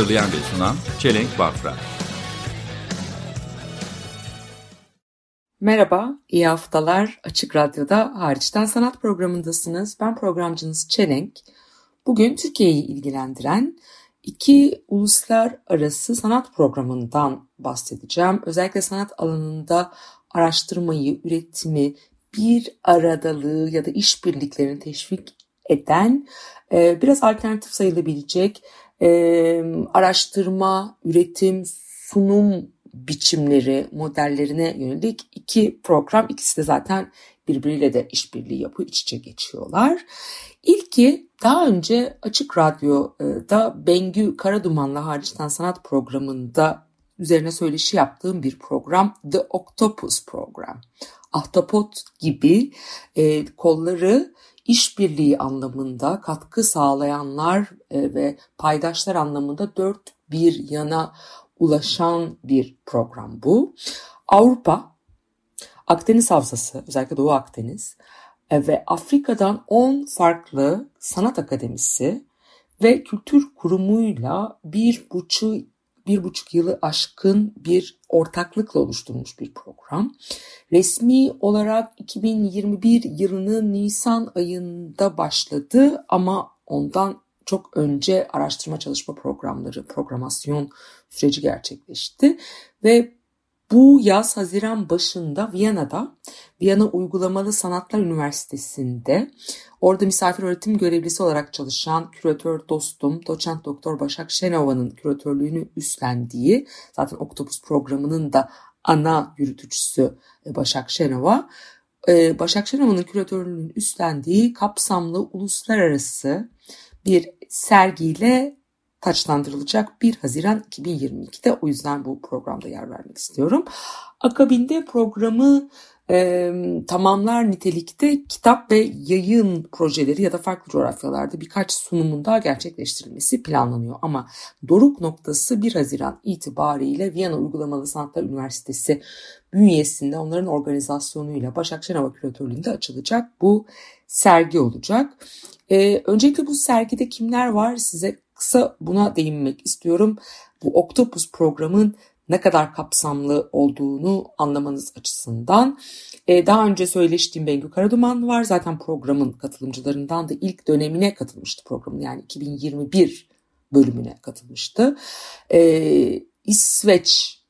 Hazırlayan ve sunan Çelenk Bafra Merhaba, iyi haftalar. Açık Radyo'da hariçten sanat programındasınız. Ben programcınız Çelenk. Bugün Türkiye'yi ilgilendiren iki uluslararası sanat programından bahsedeceğim. Özellikle sanat alanında araştırmayı, üretimi, bir aradalığı ya da işbirliklerini teşvik eden e, biraz alternatif sayılabilecek e, araştırma, üretim, sunum biçimleri, modellerine yönelik iki program. İkisi de zaten birbiriyle de işbirliği yapıyor, iç içe geçiyorlar. İlki daha önce Açık Radyo'da Bengü Karaduman'la hariçten sanat programında üzerine söyleşi yaptığım bir program The Octopus Program. Ahtapot gibi e, kolları işbirliği anlamında katkı sağlayanlar e, ve paydaşlar anlamında dört bir yana ulaşan bir program bu. Avrupa, Akdeniz Havzası, özellikle Doğu Akdeniz e, ve Afrika'dan 10 farklı sanat akademisi ve kültür kurumuyla bir buçuk bir buçuk yılı aşkın bir ortaklıkla oluşturulmuş bir program. Resmi olarak 2021 yılının Nisan ayında başladı ama ondan çok önce araştırma çalışma programları, programasyon süreci gerçekleşti ve bu yaz Haziran başında Viyana'da Viyana Uygulamalı Sanatlar Üniversitesi'nde orada misafir öğretim görevlisi olarak çalışan küratör dostum doçent doktor Başak Şenova'nın küratörlüğünü üstlendiği zaten Oktopus programının da ana yürütücüsü Başak Şenova Başak Şenova'nın küratörlüğünü üstlendiği kapsamlı uluslararası bir sergiyle taçlandırılacak 1 Haziran 2022'de o yüzden bu programda yer vermek istiyorum. Akabinde programı e, tamamlar nitelikte kitap ve yayın projeleri ya da farklı coğrafyalarda birkaç sunumun daha gerçekleştirilmesi planlanıyor. Ama doruk noktası 1 Haziran itibariyle Viyana Uygulamalı Sanatlar Üniversitesi bünyesinde onların organizasyonuyla Başak Şenova küratörlüğünde açılacak bu sergi olacak. Ee, öncelikle bu sergide kimler var size kısa buna değinmek istiyorum. Bu Octopus programın ne kadar kapsamlı olduğunu anlamanız açısından. Ee, daha önce söyleştiğim Bengü Karaduman var. Zaten programın katılımcılarından da ilk dönemine katılmıştı programın. Yani 2021 bölümüne katılmıştı. Ee, İsveç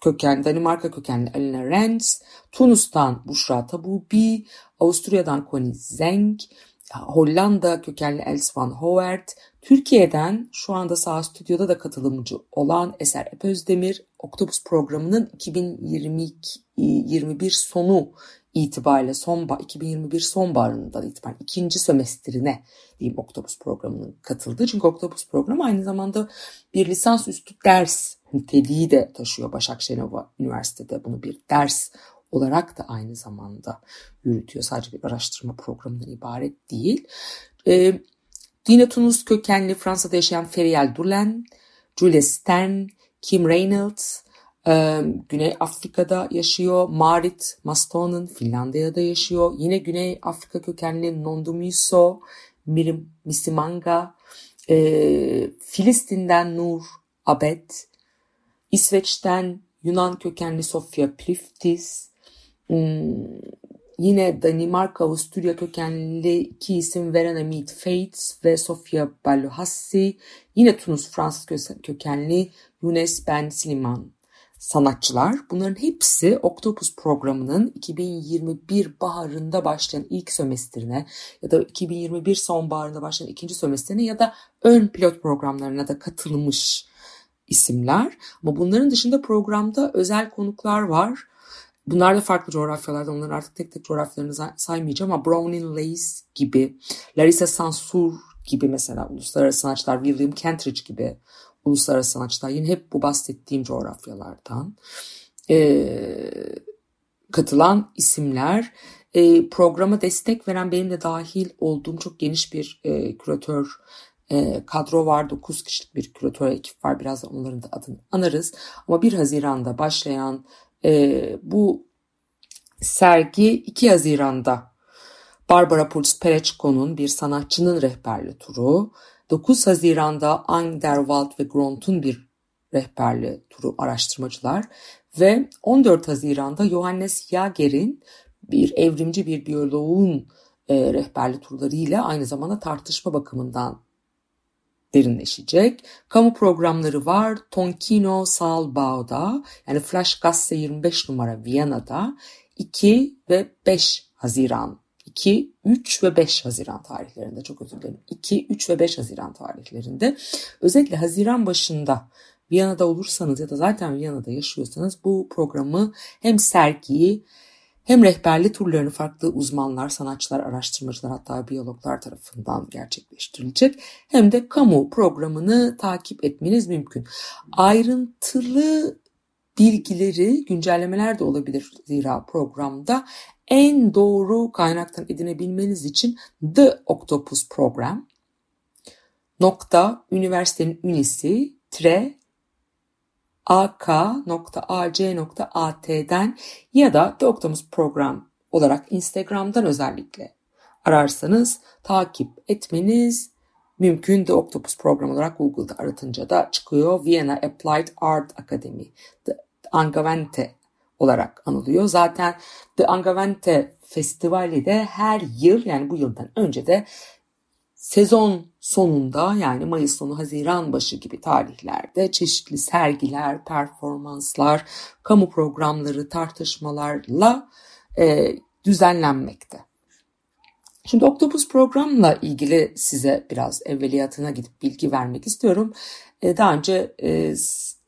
kökenli, Danimarka kökenli Alina Rens, Tunus'tan Bushra Tabubi, Avusturya'dan Connie Zeng, Hollanda kökenli Els van Howert, Türkiye'den şu anda Sağ Stüdyo'da da katılımcı olan Eser Epözdemir, Oktopus programının 2021 sonu itibariyle sonba 2021 sonbaharından itibaren ikinci sömestrine diyeyim Oktopus programının katıldığı. Çünkü Oktopus programı aynı zamanda bir lisansüstü ders niteliği de taşıyor. Başak Şenova Üniversitede bunu bir ders olarak da aynı zamanda yürütüyor. Sadece bir araştırma programından ibaret değil. E, Yine Tunus kökenli Fransa'da yaşayan Feriel Dulen, Julia Stern, Kim Reynolds, e, Güney Afrika'da yaşıyor. Marit Mastonen Finlandiya'da yaşıyor. Yine Güney Afrika kökenli Nondumiso, Mirim Misimanga, e, Filistin'den Nur Abed, İsveç'ten Yunan kökenli Sofia Pliftis, Yine Danimarka, Avusturya kökenli iki isim Verena Mead Fates ve Sofia Ballohassi. Yine Tunus Fransız kökenli Younes Ben Siliman sanatçılar. Bunların hepsi Octopus programının 2021 baharında başlayan ilk sömestrine ya da 2021 sonbaharında başlayan ikinci sömestrine ya da ön pilot programlarına da katılmış isimler. Ama bunların dışında programda özel konuklar var. Bunlar da farklı coğrafyalarda. Onların artık tek tek coğrafyalarını saymayacağım ama Browning Lace gibi, Larissa Sansur gibi mesela uluslararası sanatçılar, William Kentridge gibi uluslararası sanatçılar yine hep bu bahsettiğim coğrafyalardan e, katılan isimler. E, programa destek veren benim de dahil olduğum çok geniş bir e, küratör e, kadro var. 9 kişilik bir küratör ekip var. Biraz da onların da adını anarız. Ama 1 Haziran'da başlayan e, bu sergi 2 Haziran'da Barbara Puls Perechko'nun bir sanatçının rehberli turu. 9 Haziran'da Angderwald ve Gront'un bir rehberli turu araştırmacılar ve 14 Haziran'da Johannes Jager'in bir evrimci bir biyoloğun e, rehberli turlarıyla aynı zamanda tartışma bakımından derinleşecek. Kamu programları var. Tonkino Saalbau'da yani Flash Gasse 25 numara Viyana'da 2 ve 5 Haziran 2, 3 ve 5 Haziran tarihlerinde çok özür dilerim. 2, 3 ve 5 Haziran tarihlerinde özellikle Haziran başında Viyana'da olursanız ya da zaten Viyana'da yaşıyorsanız bu programı hem sergiyi hem rehberli turlarını farklı uzmanlar, sanatçılar, araştırmacılar hatta biyologlar tarafından gerçekleştirilecek hem de kamu programını takip etmeniz mümkün. Ayrıntılı bilgileri, güncellemeler de olabilir zira programda en doğru kaynaktan edinebilmeniz için The Octopus Program nokta üniversitenin ünisi tre ak.ac.at'den ya da The Program olarak Instagram'dan özellikle ararsanız takip etmeniz mümkün. The Octopus Program olarak Google'da aratınca da çıkıyor. Vienna Applied Art Academy, The Angewandte olarak anılıyor. Zaten The Angewandte Festivali de her yıl yani bu yıldan önce de sezon sonunda yani Mayıs sonu Haziran başı gibi tarihlerde çeşitli sergiler, performanslar, kamu programları, tartışmalarla e, düzenlenmekte. Şimdi Octopus programla ilgili size biraz evveliyatına gidip bilgi vermek istiyorum. E, daha önce e,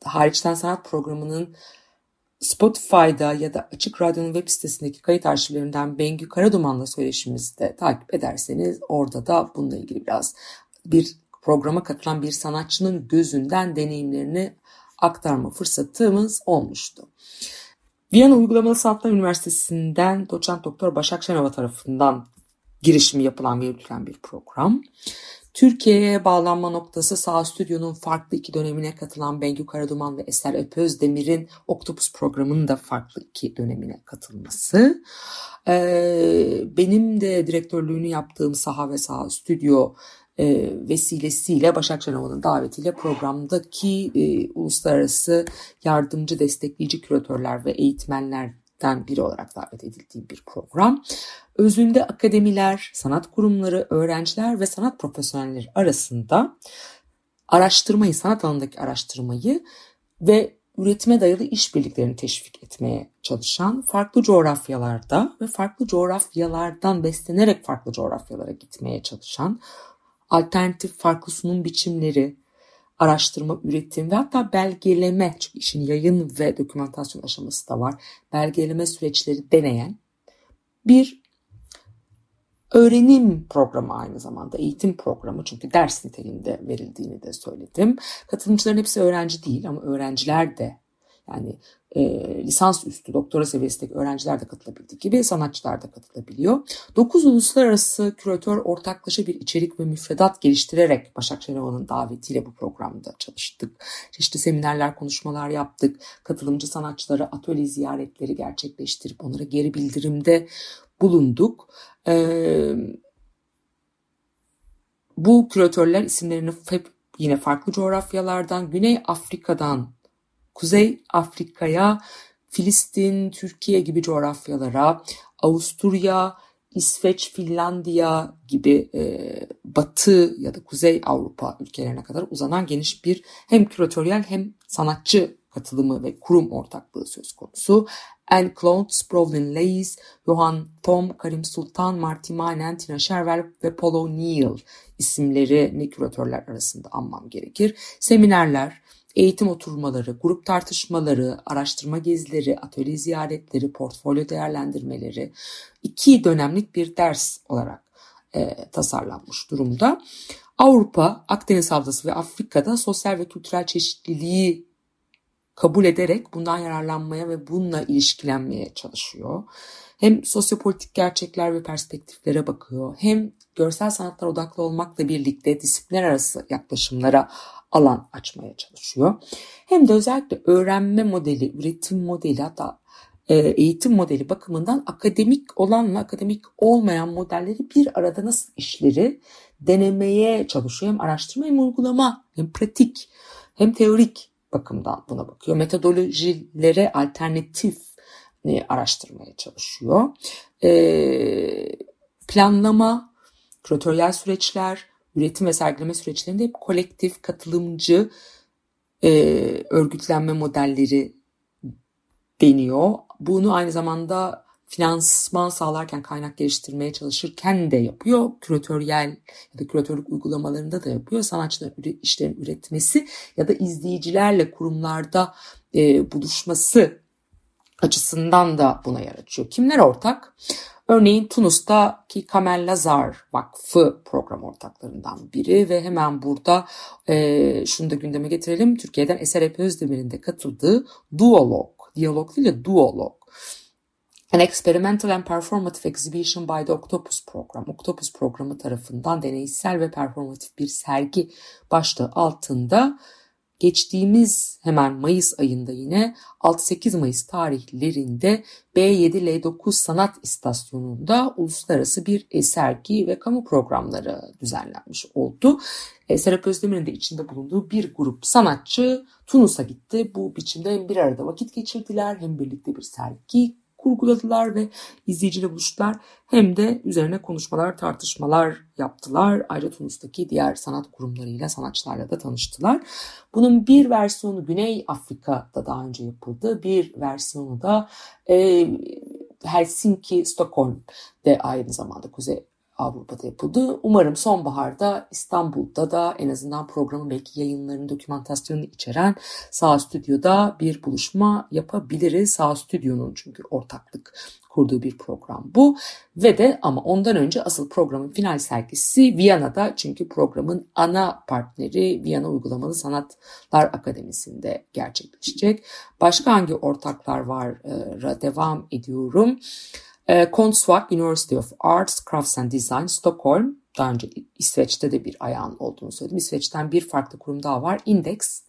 hariçten sanat programının Spotify'da ya da Açık Radyo'nun web sitesindeki kayıt arşivlerinden Bengü Karaduman'la söyleşimizi de takip ederseniz orada da bununla ilgili biraz bir programa katılan bir sanatçının gözünden deneyimlerini aktarma fırsatımız olmuştu. Viyana Uygulamalı Sanatlar Üniversitesi'nden doçent doktor Başak Şenova tarafından girişimi yapılan yürütülen bir program. Türkiye'ye bağlanma noktası Sağ Stüdyo'nun farklı iki dönemine katılan Bengü Karaduman ve Eser Öpözdemir'in Octopus programının da farklı iki dönemine katılması. Ee, benim de direktörlüğünü yaptığım Saha ve Sağ Stüdyo e, vesilesiyle Başak Şenova'nın davetiyle programdaki e, uluslararası yardımcı destekleyici küratörler ve eğitmenlerden biri olarak davet edildiğim bir program. Özünde akademiler, sanat kurumları, öğrenciler ve sanat profesyonelleri arasında araştırmayı, sanat alanındaki araştırmayı ve üretime dayalı işbirliklerini teşvik etmeye çalışan, farklı coğrafyalarda ve farklı coğrafyalardan beslenerek farklı coğrafyalara gitmeye çalışan, alternatif farklı sunum biçimleri, araştırma, üretim ve hatta belgeleme, çünkü işin yayın ve dokümantasyon aşaması da var, belgeleme süreçleri deneyen bir öğrenim programı aynı zamanda eğitim programı çünkü ders niteliğinde verildiğini de söyledim. Katılımcıların hepsi öğrenci değil ama öğrenciler de yani e, lisans üstü doktora seviyesindeki öğrenciler de katılabildiği gibi sanatçılar da katılabiliyor. 9 uluslararası küratör ortaklaşa bir içerik ve müfredat geliştirerek Başak Şenova'nın davetiyle bu programda çalıştık. Çeşitli seminerler, konuşmalar yaptık. Katılımcı sanatçılara atölye ziyaretleri gerçekleştirip onlara geri bildirimde bulunduk. Ee, bu küratörler isimlerini hep yine farklı coğrafyalardan, Güney Afrika'dan Kuzey Afrika'ya, Filistin, Türkiye gibi coğrafyalara, Avusturya, İsveç, Finlandiya gibi e, Batı ya da Kuzey Avrupa ülkelerine kadar uzanan geniş bir hem küratöryel hem sanatçı katılımı ve kurum ortaklığı söz konusu. Anne Claude, Sprovlin Leys, Johan Tom, Karim Sultan, Marty Manen, Tina Sherwell ve Paul O'Neill isimleri küratörler arasında anmam gerekir. Seminerler, eğitim oturmaları, grup tartışmaları, araştırma gezileri, atölye ziyaretleri, portfolyo değerlendirmeleri iki dönemlik bir ders olarak e, tasarlanmış durumda. Avrupa, Akdeniz Havzası ve Afrika'da sosyal ve kültürel çeşitliliği kabul ederek bundan yararlanmaya ve bununla ilişkilenmeye çalışıyor. Hem sosyopolitik gerçekler ve perspektiflere bakıyor, hem görsel sanatlar odaklı olmakla birlikte disiplinler arası yaklaşımlara alan açmaya çalışıyor. Hem de özellikle öğrenme modeli, üretim modeli hatta e, eğitim modeli bakımından akademik olanla akademik olmayan modelleri bir arada nasıl işleri denemeye çalışıyor. Hem araştırma hem uygulama hem pratik hem teorik bakımdan buna bakıyor. Metodolojilere alternatif e, araştırmaya çalışıyor. E, planlama, küratöryel süreçler, üretim ve sergileme süreçlerinde hep kolektif, katılımcı e, örgütlenme modelleri deniyor. Bunu aynı zamanda finansman sağlarken kaynak geliştirmeye çalışırken de yapıyor. Küratöryel ya da küratörlük uygulamalarında da yapıyor. Sanatçıların işlerin üretmesi ya da izleyicilerle kurumlarda e, buluşması açısından da buna yer açıyor. Kimler ortak? Örneğin Tunus'taki Kamel Lazar Vakfı program ortaklarından biri ve hemen burada e, şunu da gündeme getirelim. Türkiye'den Eser Epe Özdemir'in de katıldığı Duolog, diyalog değil de Duolog. An Experimental and Performative Exhibition by the Octopus Program. Octopus programı tarafından deneysel ve performatif bir sergi başlığı altında geçtiğimiz hemen Mayıs ayında yine 6-8 Mayıs tarihlerinde B7L9 Sanat İstasyonu'nda uluslararası bir sergi ve kamu programları düzenlenmiş oldu. E, Serap Özdemir'in de içinde bulunduğu bir grup sanatçı Tunus'a gitti. Bu biçimde hem bir arada vakit geçirdiler hem birlikte bir sergi kurguladılar ve izleyiciyle buluştular. Hem de üzerine konuşmalar, tartışmalar yaptılar. Ayrıca Tunus'taki diğer sanat kurumlarıyla, sanatçılarla da tanıştılar. Bunun bir versiyonu Güney Afrika'da daha önce yapıldı. Bir versiyonu da e, Helsinki, Stockholm'de aynı zamanda Kuzey Avrupa'da yapıldı. Umarım sonbaharda İstanbul'da da en azından programın belki yayınlarının dokümantasyonunu içeren Sağ Stüdyo'da bir buluşma yapabiliriz. Sağ Stüdyo'nun çünkü ortaklık kurduğu bir program bu. Ve de ama ondan önce asıl programın final sergisi Viyana'da çünkü programın ana partneri Viyana Uygulamalı Sanatlar Akademisi'nde gerçekleşecek. Başka hangi ortaklar var devam ediyorum. E, Konsvak University of Arts, Crafts and Design, Stockholm. Daha önce İsveç'te de bir ayağın olduğunu söyledim. İsveç'ten bir farklı kurum daha var. Index,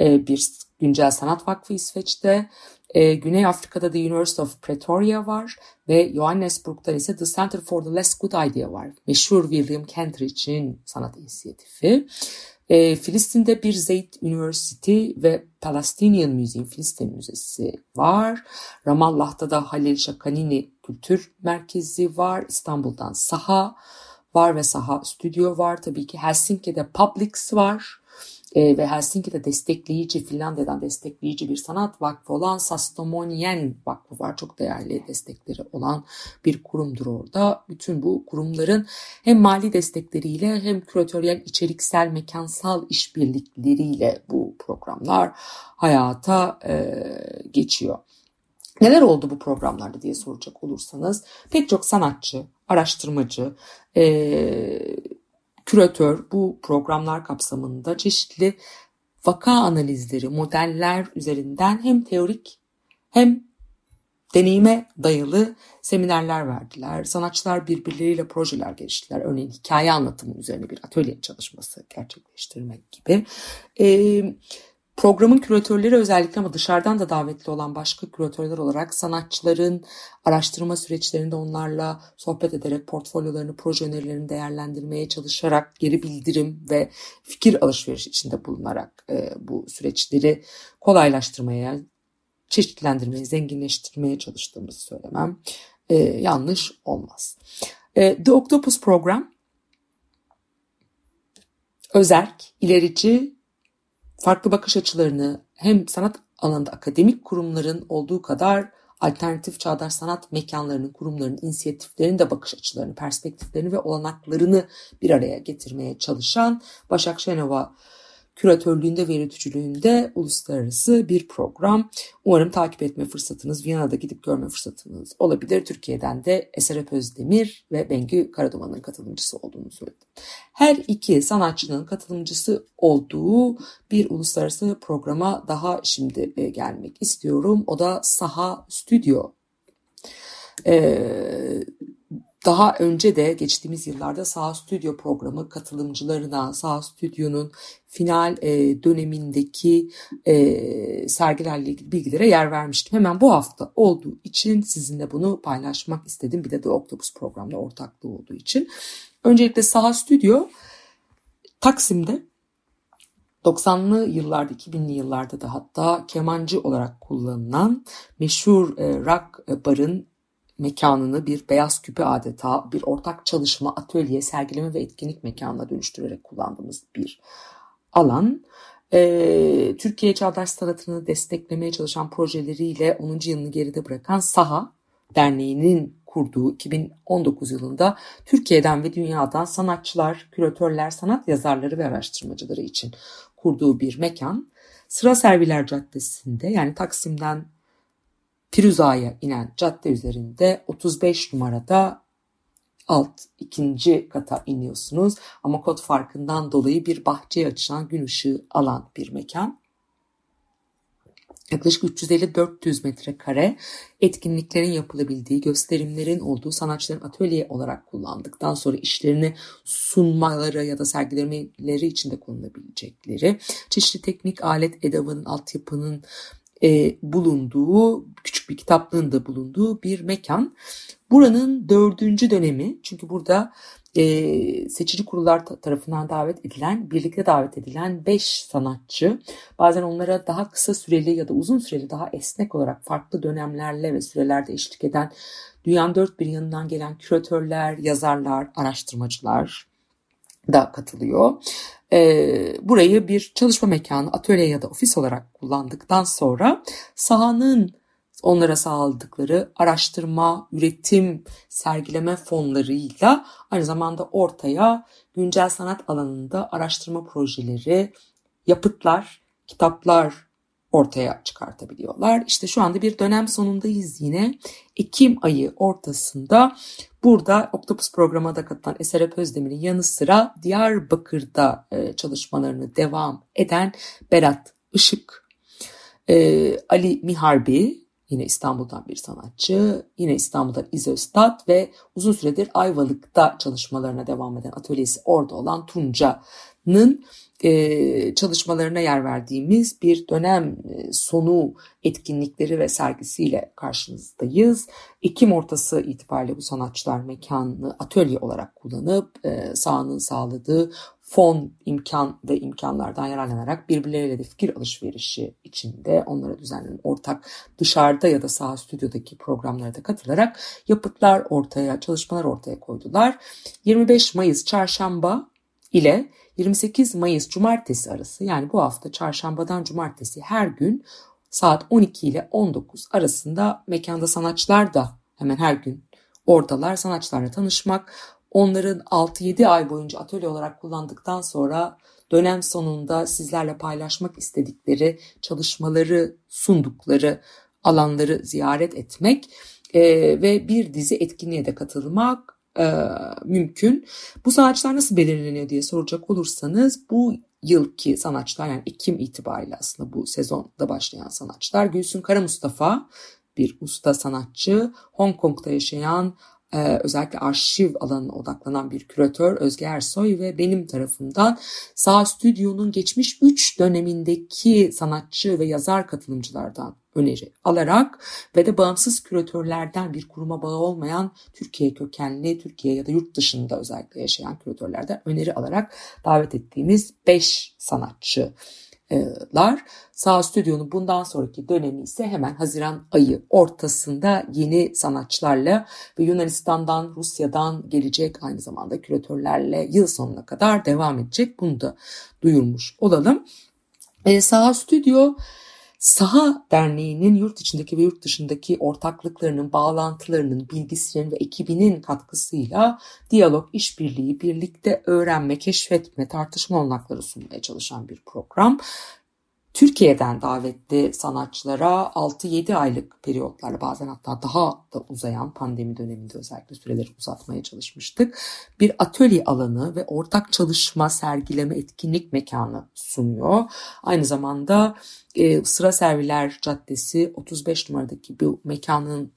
e, bir güncel sanat vakfı İsveç'te. E, Güney Afrika'da The University of Pretoria var ve Johannesburg'da ise The Center for the Less Good Idea var. Meşhur William Kentridge'in sanat inisiyatifi. E, Filistin'de bir Zeyd University ve Palestinian Museum Filistin Müzesi var. Ramallah'ta da Halil Şakanini Kültür Merkezi var. İstanbul'dan Saha var ve Saha Stüdyo var. Tabii ki Helsinki'de Publix var. E, ve Helsinki'de destekleyici, Finlandiya'dan destekleyici bir sanat vakfı olan Sastomonien Vakfı var. Çok değerli destekleri olan bir kurumdur orada. Bütün bu kurumların hem mali destekleriyle hem küratöryel, içeriksel, mekansal işbirlikleriyle bu programlar hayata e, geçiyor. Neler oldu bu programlarda diye soracak olursanız pek çok sanatçı, araştırmacı, e, küratör bu programlar kapsamında çeşitli vaka analizleri, modeller üzerinden hem teorik hem deneyime dayalı seminerler verdiler. Sanatçılar birbirleriyle projeler geliştirdiler. Örneğin hikaye anlatımı üzerine bir atölye çalışması gerçekleştirmek gibi. Ee, Programın küratörleri özellikle ama dışarıdan da davetli olan başka küratörler olarak sanatçıların araştırma süreçlerinde onlarla sohbet ederek portfolyolarını, proje önerilerini değerlendirmeye çalışarak geri bildirim ve fikir alışverişi içinde bulunarak e, bu süreçleri kolaylaştırmaya, çeşitlendirmeye, zenginleştirmeye çalıştığımızı söylemem e, yanlış olmaz. E, The Octopus Program özerk, ilerici farklı bakış açılarını hem sanat alanında akademik kurumların olduğu kadar alternatif çağdaş sanat mekanlarının, kurumlarının, inisiyatiflerinin de bakış açılarını, perspektiflerini ve olanaklarını bir araya getirmeye çalışan Başak Şenova küratörlüğünde ve yürütücülüğünde uluslararası bir program. Umarım takip etme fırsatınız, Viyana'da gidip görme fırsatınız olabilir. Türkiye'den de Eserep Özdemir ve Bengü Karaduman'ın katılımcısı olduğunu söyledim. Her iki sanatçının katılımcısı olduğu bir uluslararası programa daha şimdi e, gelmek istiyorum. O da Saha Stüdyo. Ee, daha önce de geçtiğimiz yıllarda Sağ Stüdyo programı katılımcılarına Sağ Stüdyo'nun final e, dönemindeki e, sergilerle ilgili bilgilere yer vermiştim. Hemen bu hafta olduğu için sizinle bunu paylaşmak istedim. Bir de The Octopus programda ortaklığı olduğu için. Öncelikle Sağ Stüdyo Taksim'de 90'lı yıllarda, 2000'li yıllarda da hatta kemancı olarak kullanılan meşhur e, rock barın mekanını bir beyaz küpe adeta bir ortak çalışma, atölye, sergileme ve etkinlik mekanına dönüştürerek kullandığımız bir alan. Ee, Türkiye Çağdaş Sanatını desteklemeye çalışan projeleriyle 10. yılını geride bırakan Saha Derneği'nin kurduğu 2019 yılında Türkiye'den ve dünyadan sanatçılar, küratörler, sanat yazarları ve araştırmacıları için kurduğu bir mekan. Sıra Serviler Caddesi'nde yani Taksim'den Firuza'ya inen cadde üzerinde 35 numarada alt ikinci kata iniyorsunuz. Ama kod farkından dolayı bir bahçeye açılan gün ışığı alan bir mekan. Yaklaşık 350-400 metrekare etkinliklerin yapılabildiği, gösterimlerin olduğu sanatçıların atölye olarak kullandıktan sonra işlerini sunmaları ya da sergilemeleri için de kullanılabilecekleri, çeşitli teknik alet edevanın, altyapının e, bulunduğu, küçük bir kitaplığın da bulunduğu bir mekan. Buranın dördüncü dönemi, çünkü burada e, seçici kurullar tarafından davet edilen, birlikte davet edilen beş sanatçı, bazen onlara daha kısa süreli ya da uzun süreli daha esnek olarak farklı dönemlerle ve sürelerde eşlik eden dünyanın dört bir yanından gelen küratörler, yazarlar, araştırmacılar da katılıyor. E, burayı bir çalışma mekanı, atölye ya da ofis olarak kullandıktan sonra sahanın onlara sağladıkları araştırma, üretim, sergileme fonlarıyla aynı zamanda ortaya güncel sanat alanında araştırma projeleri, yapıtlar, kitaplar ortaya çıkartabiliyorlar. İşte şu anda bir dönem sonundayız yine. Ekim ayı ortasında burada Octopus programa da katılan Eserep Özdemir'in yanı sıra Diyarbakır'da e, çalışmalarını devam eden Berat Işık, e, Ali Miharbi, yine İstanbul'dan bir sanatçı, yine İstanbul'dan İzöstat ve uzun süredir Ayvalık'ta çalışmalarına devam eden atölyesi orada olan Tunca'nın e, çalışmalarına yer verdiğimiz bir dönem e, sonu etkinlikleri ve sergisiyle karşınızdayız. Ekim ortası itibariyle bu sanatçılar mekanını atölye olarak kullanıp e, sahanın sağladığı fon, imkan ve imkanlardan yararlanarak birbirleriyle de fikir alışverişi içinde onlara düzenlenen ortak dışarıda ya da saha stüdyodaki programlara da katılarak yapıtlar ortaya, çalışmalar ortaya koydular. 25 Mayıs çarşamba ile 28 Mayıs cumartesi arası yani bu hafta çarşambadan cumartesi her gün saat 12 ile 19 arasında mekanda sanatçılar da hemen her gün oradalar. Sanatçılarla tanışmak, onların 6-7 ay boyunca atölye olarak kullandıktan sonra dönem sonunda sizlerle paylaşmak istedikleri çalışmaları sundukları alanları ziyaret etmek e, ve bir dizi etkinliğe de katılmak e, mümkün. Bu sanatçılar nasıl belirleniyor diye soracak olursanız bu yılki sanatçılar yani Ekim itibariyle aslında bu sezonda başlayan sanatçılar Gülsün Kara Mustafa bir usta sanatçı Hong Kong'da yaşayan e, özellikle arşiv alanına odaklanan bir küratör Özge Ersoy ve benim tarafından Sağ Stüdyo'nun geçmiş 3 dönemindeki sanatçı ve yazar katılımcılardan öneri alarak ve de bağımsız küratörlerden bir kuruma bağlı olmayan Türkiye kökenli, Türkiye ya da yurt dışında özellikle yaşayan küratörlerden öneri alarak davet ettiğimiz 5 sanatçı lar. Sağ Stüdyo'nun bundan sonraki dönemi ise hemen Haziran ayı ortasında yeni sanatçılarla ve Yunanistan'dan, Rusya'dan gelecek aynı zamanda küratörlerle yıl sonuna kadar devam edecek. Bunu da duyurmuş olalım. E, Sağ Stüdyo Saha Derneği'nin yurt içindeki ve yurt dışındaki ortaklıklarının, bağlantılarının, bilgisinin ve ekibinin katkısıyla diyalog, işbirliği, birlikte öğrenme, keşfetme, tartışma olanakları sunmaya çalışan bir program. Türkiye'den davetli sanatçılara 6-7 aylık periyotlarla bazen hatta daha da uzayan pandemi döneminde özellikle süreleri uzatmaya çalışmıştık. Bir atölye alanı ve ortak çalışma, sergileme, etkinlik mekanı sunuyor. Aynı zamanda e, Sıra Serviler Caddesi 35 numaradaki bu mekanın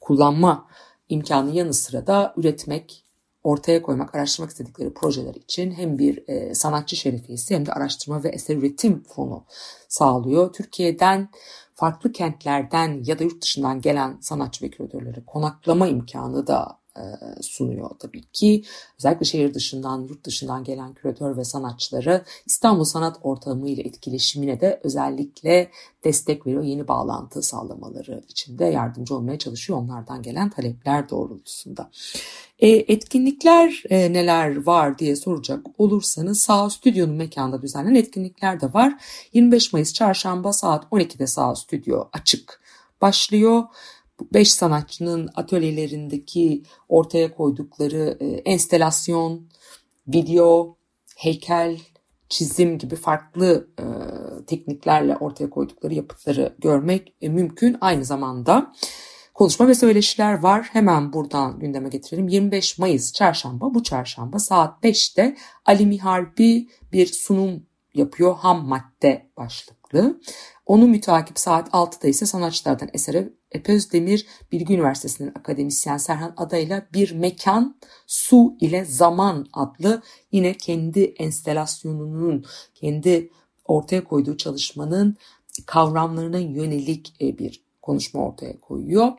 kullanma imkanı yanı sıra da üretmek, ortaya koymak, araştırmak istedikleri projeler için hem bir e, sanatçı şerefiyesi hem de araştırma ve eser üretim fonu sağlıyor. Türkiye'den farklı kentlerden ya da yurt dışından gelen sanatçı ve küratörlere konaklama imkanı da sunuyor tabii ki. Özellikle şehir dışından, yurt dışından gelen küratör ve sanatçıları İstanbul Sanat Ortamı ile etkileşimine de özellikle destek veriyor. Yeni bağlantı sağlamaları için de yardımcı olmaya çalışıyor onlardan gelen talepler doğrultusunda. E, etkinlikler e, neler var diye soracak olursanız Sağ Stüdyo'nun mekanda düzenlenen etkinlikler de var. 25 Mayıs Çarşamba saat 12'de Sağ Stüdyo açık başlıyor. 5 sanatçının atölyelerindeki ortaya koydukları e, enstelasyon, video, heykel, çizim gibi farklı e, tekniklerle ortaya koydukları yapıtları görmek e, mümkün. Aynı zamanda konuşma ve söyleşiler var. Hemen buradan gündeme getirelim. 25 Mayıs çarşamba bu çarşamba saat 5'te Ali Miharbi bir sunum yapıyor ham madde başlıklı. Onu mütakip saat 6'da ise sanatçılardan esere Epözdemir Bilgi Üniversitesi'nin akademisyen Serhan Adayla Bir Mekan Su ile Zaman adlı yine kendi enstelasyonunun, kendi ortaya koyduğu çalışmanın kavramlarına yönelik e, bir konuşma ortaya koyuyor.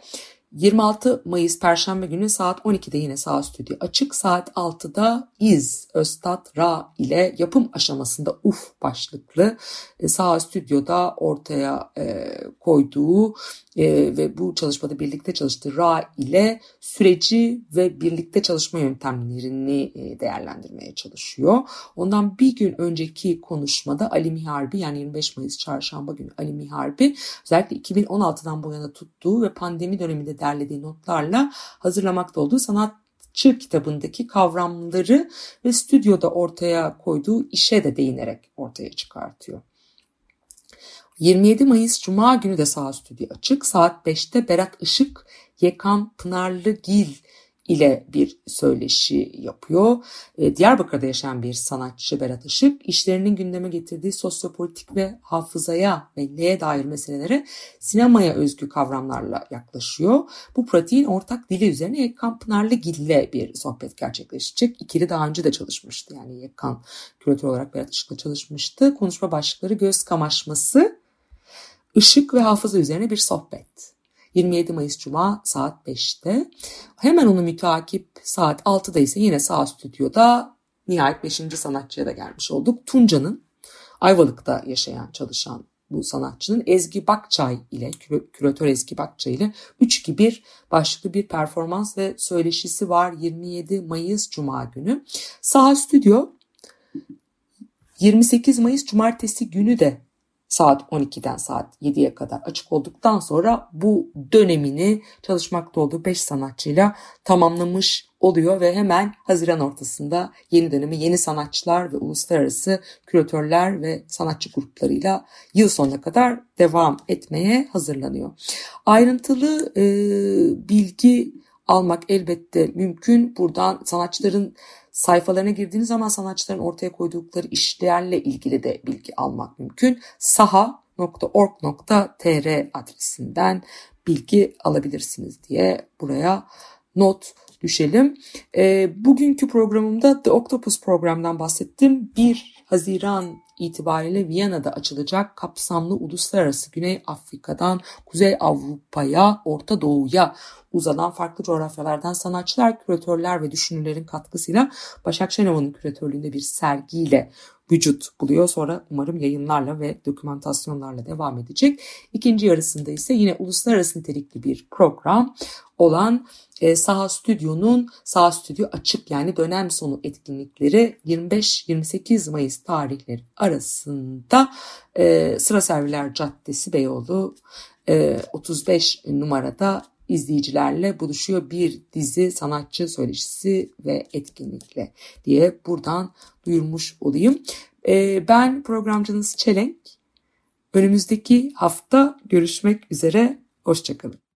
26 Mayıs Perşembe günü saat 12'de yine Sağ Stüdyo açık. Saat 6'da İz Östat Ra ile yapım aşamasında UF başlıklı e, Sağ Stüdyo'da ortaya e, koyduğu e, ve bu çalışmada birlikte çalıştığı Ra ile süreci ve birlikte çalışma yöntemlerini e, değerlendirmeye çalışıyor. Ondan bir gün önceki konuşmada Ali Miharbi yani 25 Mayıs çarşamba günü Ali Miharbi özellikle 2016'dan bu yana tuttuğu ve pandemi döneminde derlediği notlarla hazırlamakta olduğu sanat Çığ kitabındaki kavramları ve stüdyoda ortaya koyduğu işe de değinerek ortaya çıkartıyor. 27 Mayıs Cuma günü de Sağ Stüdyo açık. Saat 5'te Berat Işık, Yekan Pınarlıgil ile bir söyleşi yapıyor. E, Diyarbakır'da yaşayan bir sanatçı Berat Işık, işlerinin gündeme getirdiği sosyopolitik ve hafızaya, belleğe dair meselelere sinemaya özgü kavramlarla yaklaşıyor. Bu pratiğin ortak dili üzerine Yekkan Pınarlıgil ile bir sohbet gerçekleşecek. İkili daha önce de çalışmıştı. Yani Yekkan küratör olarak Berat Işık'la çalışmıştı. Konuşma başlıkları göz kamaşması, ışık ve hafıza üzerine bir sohbet. 27 Mayıs Cuma saat 5'te. Hemen onu mütakip saat 6'da ise yine sağ stüdyoda nihayet 5. sanatçıya da gelmiş olduk. Tunca'nın Ayvalık'ta yaşayan, çalışan bu sanatçının Ezgi Bakçay ile, küratör Ezgi Bakçay ile 3-2-1 başlıklı bir performans ve söyleşisi var 27 Mayıs Cuma günü. Sağ Stüdyo 28 Mayıs Cumartesi günü de saat 12'den saat 7'ye kadar açık olduktan sonra bu dönemini çalışmakta olduğu 5 sanatçıyla tamamlamış oluyor ve hemen Haziran ortasında yeni dönemi yeni sanatçılar ve uluslararası küratörler ve sanatçı gruplarıyla yıl sonuna kadar devam etmeye hazırlanıyor. Ayrıntılı e, bilgi almak elbette mümkün. Buradan sanatçıların sayfalarına girdiğiniz zaman sanatçıların ortaya koydukları işlerle ilgili de bilgi almak mümkün. saha.org.tr adresinden bilgi alabilirsiniz diye buraya not düşelim. E, bugünkü programımda The Octopus programdan bahsettim. 1 Haziran itibariyle Viyana'da açılacak kapsamlı uluslararası Güney Afrika'dan Kuzey Avrupa'ya, Orta Doğu'ya uzanan farklı coğrafyalardan sanatçılar, küratörler ve düşünürlerin katkısıyla Başak Şenova'nın küratörlüğünde bir sergiyle vücut buluyor. Sonra umarım yayınlarla ve dokümantasyonlarla devam edecek. İkinci yarısında ise yine uluslararası nitelikli bir program olan e, Saha Stüdyo'nun Sağ Stüdyo açık yani dönem sonu etkinlikleri 25-28 Mayıs tarihleri arasında e, Sıra Serviler Caddesi Beyoğlu e, 35 numarada izleyicilerle buluşuyor bir dizi sanatçı söyleşisi ve etkinlikle diye buradan duyurmuş olayım. E, ben programcınız Çelenk. Önümüzdeki hafta görüşmek üzere. Hoşçakalın.